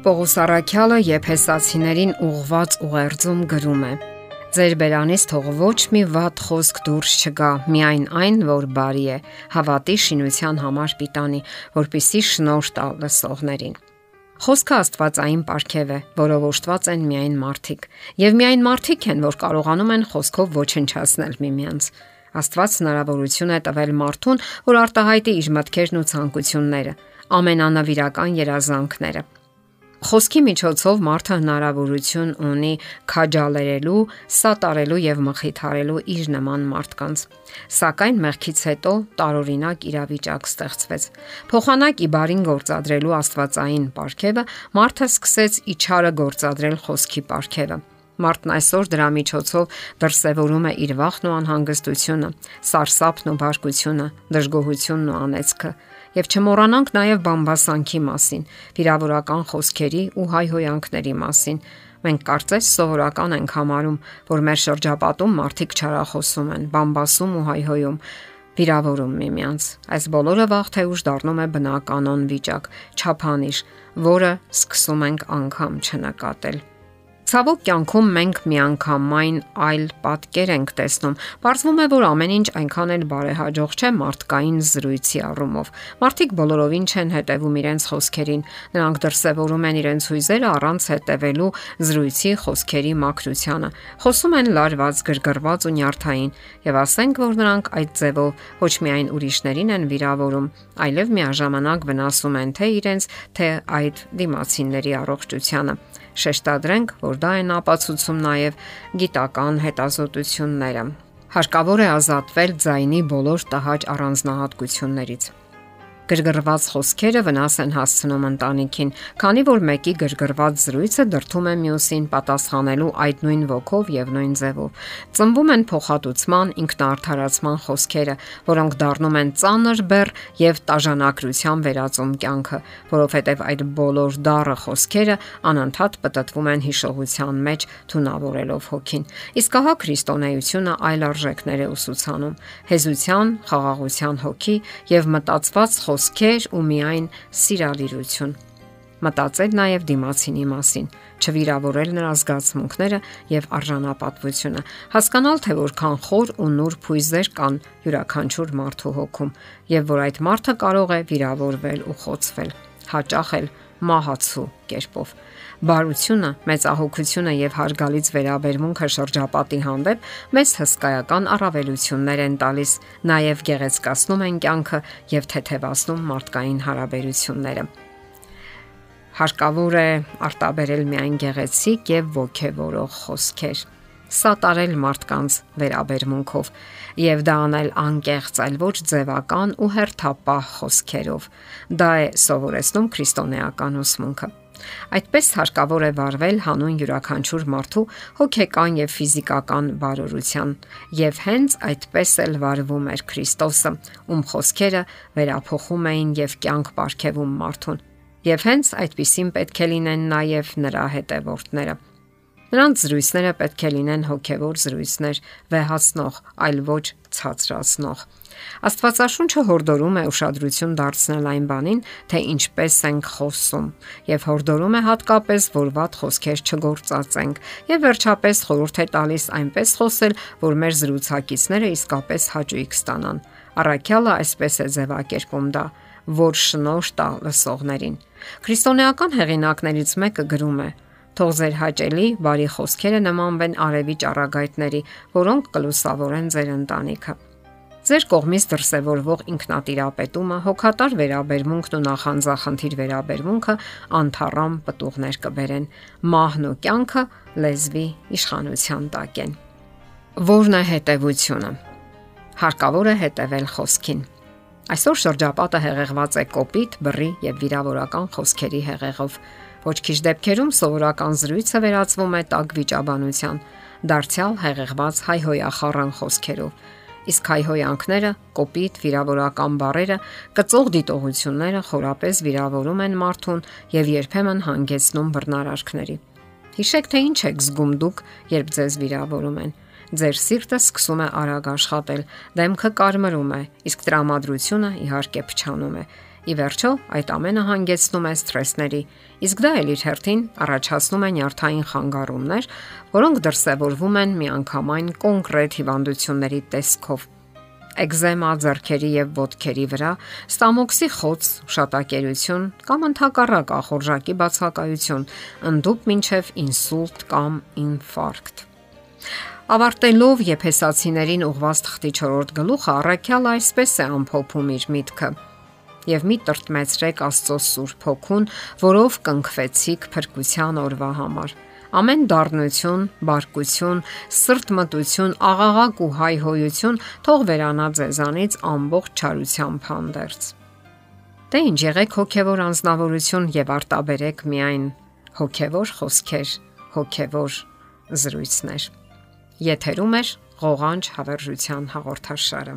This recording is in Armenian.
Պողոս Արաքյալը Եփեսացիներին ուղված ուղերձում գրում է. Ձեր բերանից թող ոչ մի վատ խոսք դուրս չգա, միայն այն, որ բարի է, հավատի շինության համար պիտանի, որpիսի շնորհ տա լսողներին։ Խոսքը Աստվածային ապարքև է, որով օժտված են միայն մարդիկ, եւ միայն մարդիկ են, որ կարողանում են խոսքով ոչնչացնել միմյանց։ Աստված հնարավորություն է տվել մարդուն, որ արտահայտի իր մտքերն ու ցանկությունները, ամենանավիրական երազանքները Խոսքի միջոցով մարդը հնարավորություն ունի քաջալերելու, սատարելու եւ մխիթարելու իր նման մարդկանց։ Սակայն մեղքից հետո տարօրինակ իրավիճակ ստեղծվեց։ Փոխանակի բարին գործադրելու Աստվածային ապարքևը մարդը սկսեց իչարը գործադրել խոսքի ապարքևը։ Մարդն այսօր դրա միջոցով դրսևորում է իր վախն ու անհանգստությունը, սարսափն ու բարկությունը, դժգոհությունն ու անեծքը եւ չմոռանանք նաեւ բամբասանքի մասին, վիրավորական խոսքերի ու հայհոյանքների մասին։ Մենք կարծես սովորական ենք համարում, որ մեր շրջապատում մարդիկ չարախոսում են, բամբասում ու հայհոյում, վիրավորում միմյանց։ Այս բոլորը վաղ թե ուշ դառնում է բնականon վիճակ, չափանիշ, որը սկսում ենք անգամ չնկատել։ Ցավոք կյանքում մենք միանգամայն այլ պատկեր ենք տեսնում։ Պարզվում է, որ ամեն ինչ այնքան էլ բարեհաջող չէ մարդկային զրույցի առումով։ Մարդիկ բոլորովին չեն հետևում իրենց խոսքերին։ Նրանք դրսևորում են իրենց հույզերը առանց հետևելու զրույցի խոսքերի մակրությանը։ Խոսում են լարված, գրգռված ու նյարդային, եւ ասենք, որ նրանք այդ ձևով ոչ միայն ուրիշներին են վիրավորում, այլև միաժամանակ վնասում են թե իրենց, թե այդ դիմացինների առողջությանը շեշտադրենք, որ դա են ապացուցում նաև գիտական հետազոտությունները։ Հարկավոր է ազատվել ձայնի բոլոր տհաճ առանձնահատկություններից գրգռված խոսքերը վնաս են հասցնում ընտանիքին, քանի որ մեկի գրգռված զրույցը դրթում է մյուսին պատասխանելու այդ նույն ոգով եւ նույն ձևով։ Ծնվում են փոխհատուցման, ինքնարդարացման խոսքերը, որոնք դառնում են ծանր բեռ եւ տաժանակրության վերածում կյանքը, որովհետեւ այդ բոլոր դառը խոսքերը անընդհատ պատտվում են հիշողության մեջ, թունավորելով հոգին։ Իսկ ահա քրիստոնեությունը այլ արժեքներ է ուսուցանում՝ հեզության, խաղաղության հոգի եւ մտածված խոս խոսքեր ու միայն սիրալիրություն։ Մտածել նաև դիմացինի մասին, չվիրավորել նրա զգացմունքները եւ արժանապատվությունը, հասկանալ թե որքան խոր ու նուրբ հույզեր կան յուրաքանչյուր մարդու հոգում եւ որ այդ մարդը կարող է վիրավորվել ու խոցվել, հաճախ էլ մահացու կերպով։ Բարությունը, մեծահոգությունը եւ հարգալից վերաբերմունքը շրջապատի հանդեպ մեզ հսկայական առավելություններ են տալիս, նաեւ գեղեցկացնում են կյանքը եւ թեթևացնում մարդկային հարաբերությունները։ Հարկավոր է արտաբերել միայն գեղեցիկ եւ ողջևորող խոսքեր սատարել մարդկանց վերաբերմունքով եւ դա անել անկեղծ այլ ոչ ձևական ու հերթապահ խոսքերով դա է սովորեցնում քրիստոնեական ուսմունքը Այդպես հարկավոր է վարվել հանուն յուրաքանչյուր մարդու հոգեկան եւ ֆիզիկական բարօրության, եւ հենց այդպես էլ վարվում էր Քրիստոսը, ում խոսքերը վերափոխում էին եւ կյանք ապարգևում մարդուն։ Եվ հենց այդպիսին պետք է լինեն նաև նրա հետևորդները։ Նրանց զրույցները պետք է լինեն հոգևոր զրույցներ, վեհացնող, այլ ոչ ցածրացնող։ Աստվածաշունչը հորդորում է ուշադրություն դարձնել այն բանին, թե ինչպես ենք խոսում, եւ հորդորում է հատկապես, որ ված խոսքեր չգործածենք, եւ վերջապես խորհուրդ է տալիս այնպես խոսել, որ մեր զրուցակիցները իսկապես հաճույք ստանան։ Առաքյալը այսպես է ձևակերպում դա որ շնորհ տա լսողներին։ Քրիստոնեական հեղինակներից մեկը գրում է. Թող ձեր հաճելի բարի խոսքերը նմանվեն արևի ճառագայթների, որոնք կլուսավորեն ձեր ընտանիքը։ Ձեր կողմից դրսևորվող ինքնատիրապետումը, հոգատար վերաբերմունքն ու նախանձախնդիր վերաբերմունքը անթառամ պտուղներ կբերեն։ Մահն ու կյանքը լեզվի իշխանության տակ են։ Որն է հետևությունը։ Հարկավոր է հետևել խոսքին։ Այսօր շրջապատը հեղեղված է կոպիտ, բռի եւ վիրավորական խոսքերի հեղեղով։ Ոչ քիչ դեպքերում սովորական զրույցը վերածվում է տակ վիճաբանության, դարձյալ հեղեղված հայհոյախառան խոսքերով։ Իսկ հայհոյանքները, կոպիտ վիրավորական բառերը, կծող դիտողությունները խորապես վիրավորում են մարդուն եւ երբեմն հանգեցնում բռնարարքների։ Հիշեք թե ինչ եք զգում դուք, երբ ձեզ վիրավորում են ձեր սիրտը սկսում է արագ աշխատել, դեմքը կարմրում է, իսկ տրամադրությունը իհարկե փչանում է։ Ի վերջո, այդ ամենը հանգեցնում է սթրեսների, իսկ դա էլ իր հերթին առաջացնում է նյարդային խանգարումներ, որոնք դրսևորվում են միանգամայն կոնկրետ հիվանդությունների տեսքով. Էկզեմա ձեռքերի եւ ոտքերի վրա, ստամոքսի խոց, շատակերություն կամ ընդհակառակ ախորժակի բացակայություն, ընդդուպ մինչև ինսուլտ կամ ինֆարկտ։ Ավարտելով եփեսացիներին ուղված թղթի 4-րդ գլուխը առաքյալ այսպես է ամփոփում իր միտքը եւ մի տրտմեցրեք Աստծո Սուրբ Հոգուն, որով կնքվեցիք փրկության օրվա համար ամեն դառնություն, բարկություն, սրտմտություն, աղաղակ ու հայհոյություն թող վերանա ձեզանից ամբողջ չարությամբ հանդերձ։ Դե ինչ եղեք հոգևոր անznավորություն եւ արտաբերեք միայն հոգևոր խոսքեր, հոգևոր զրույցներ։ Եթերում է ղողանջ հավերժության հաղորդաշարը։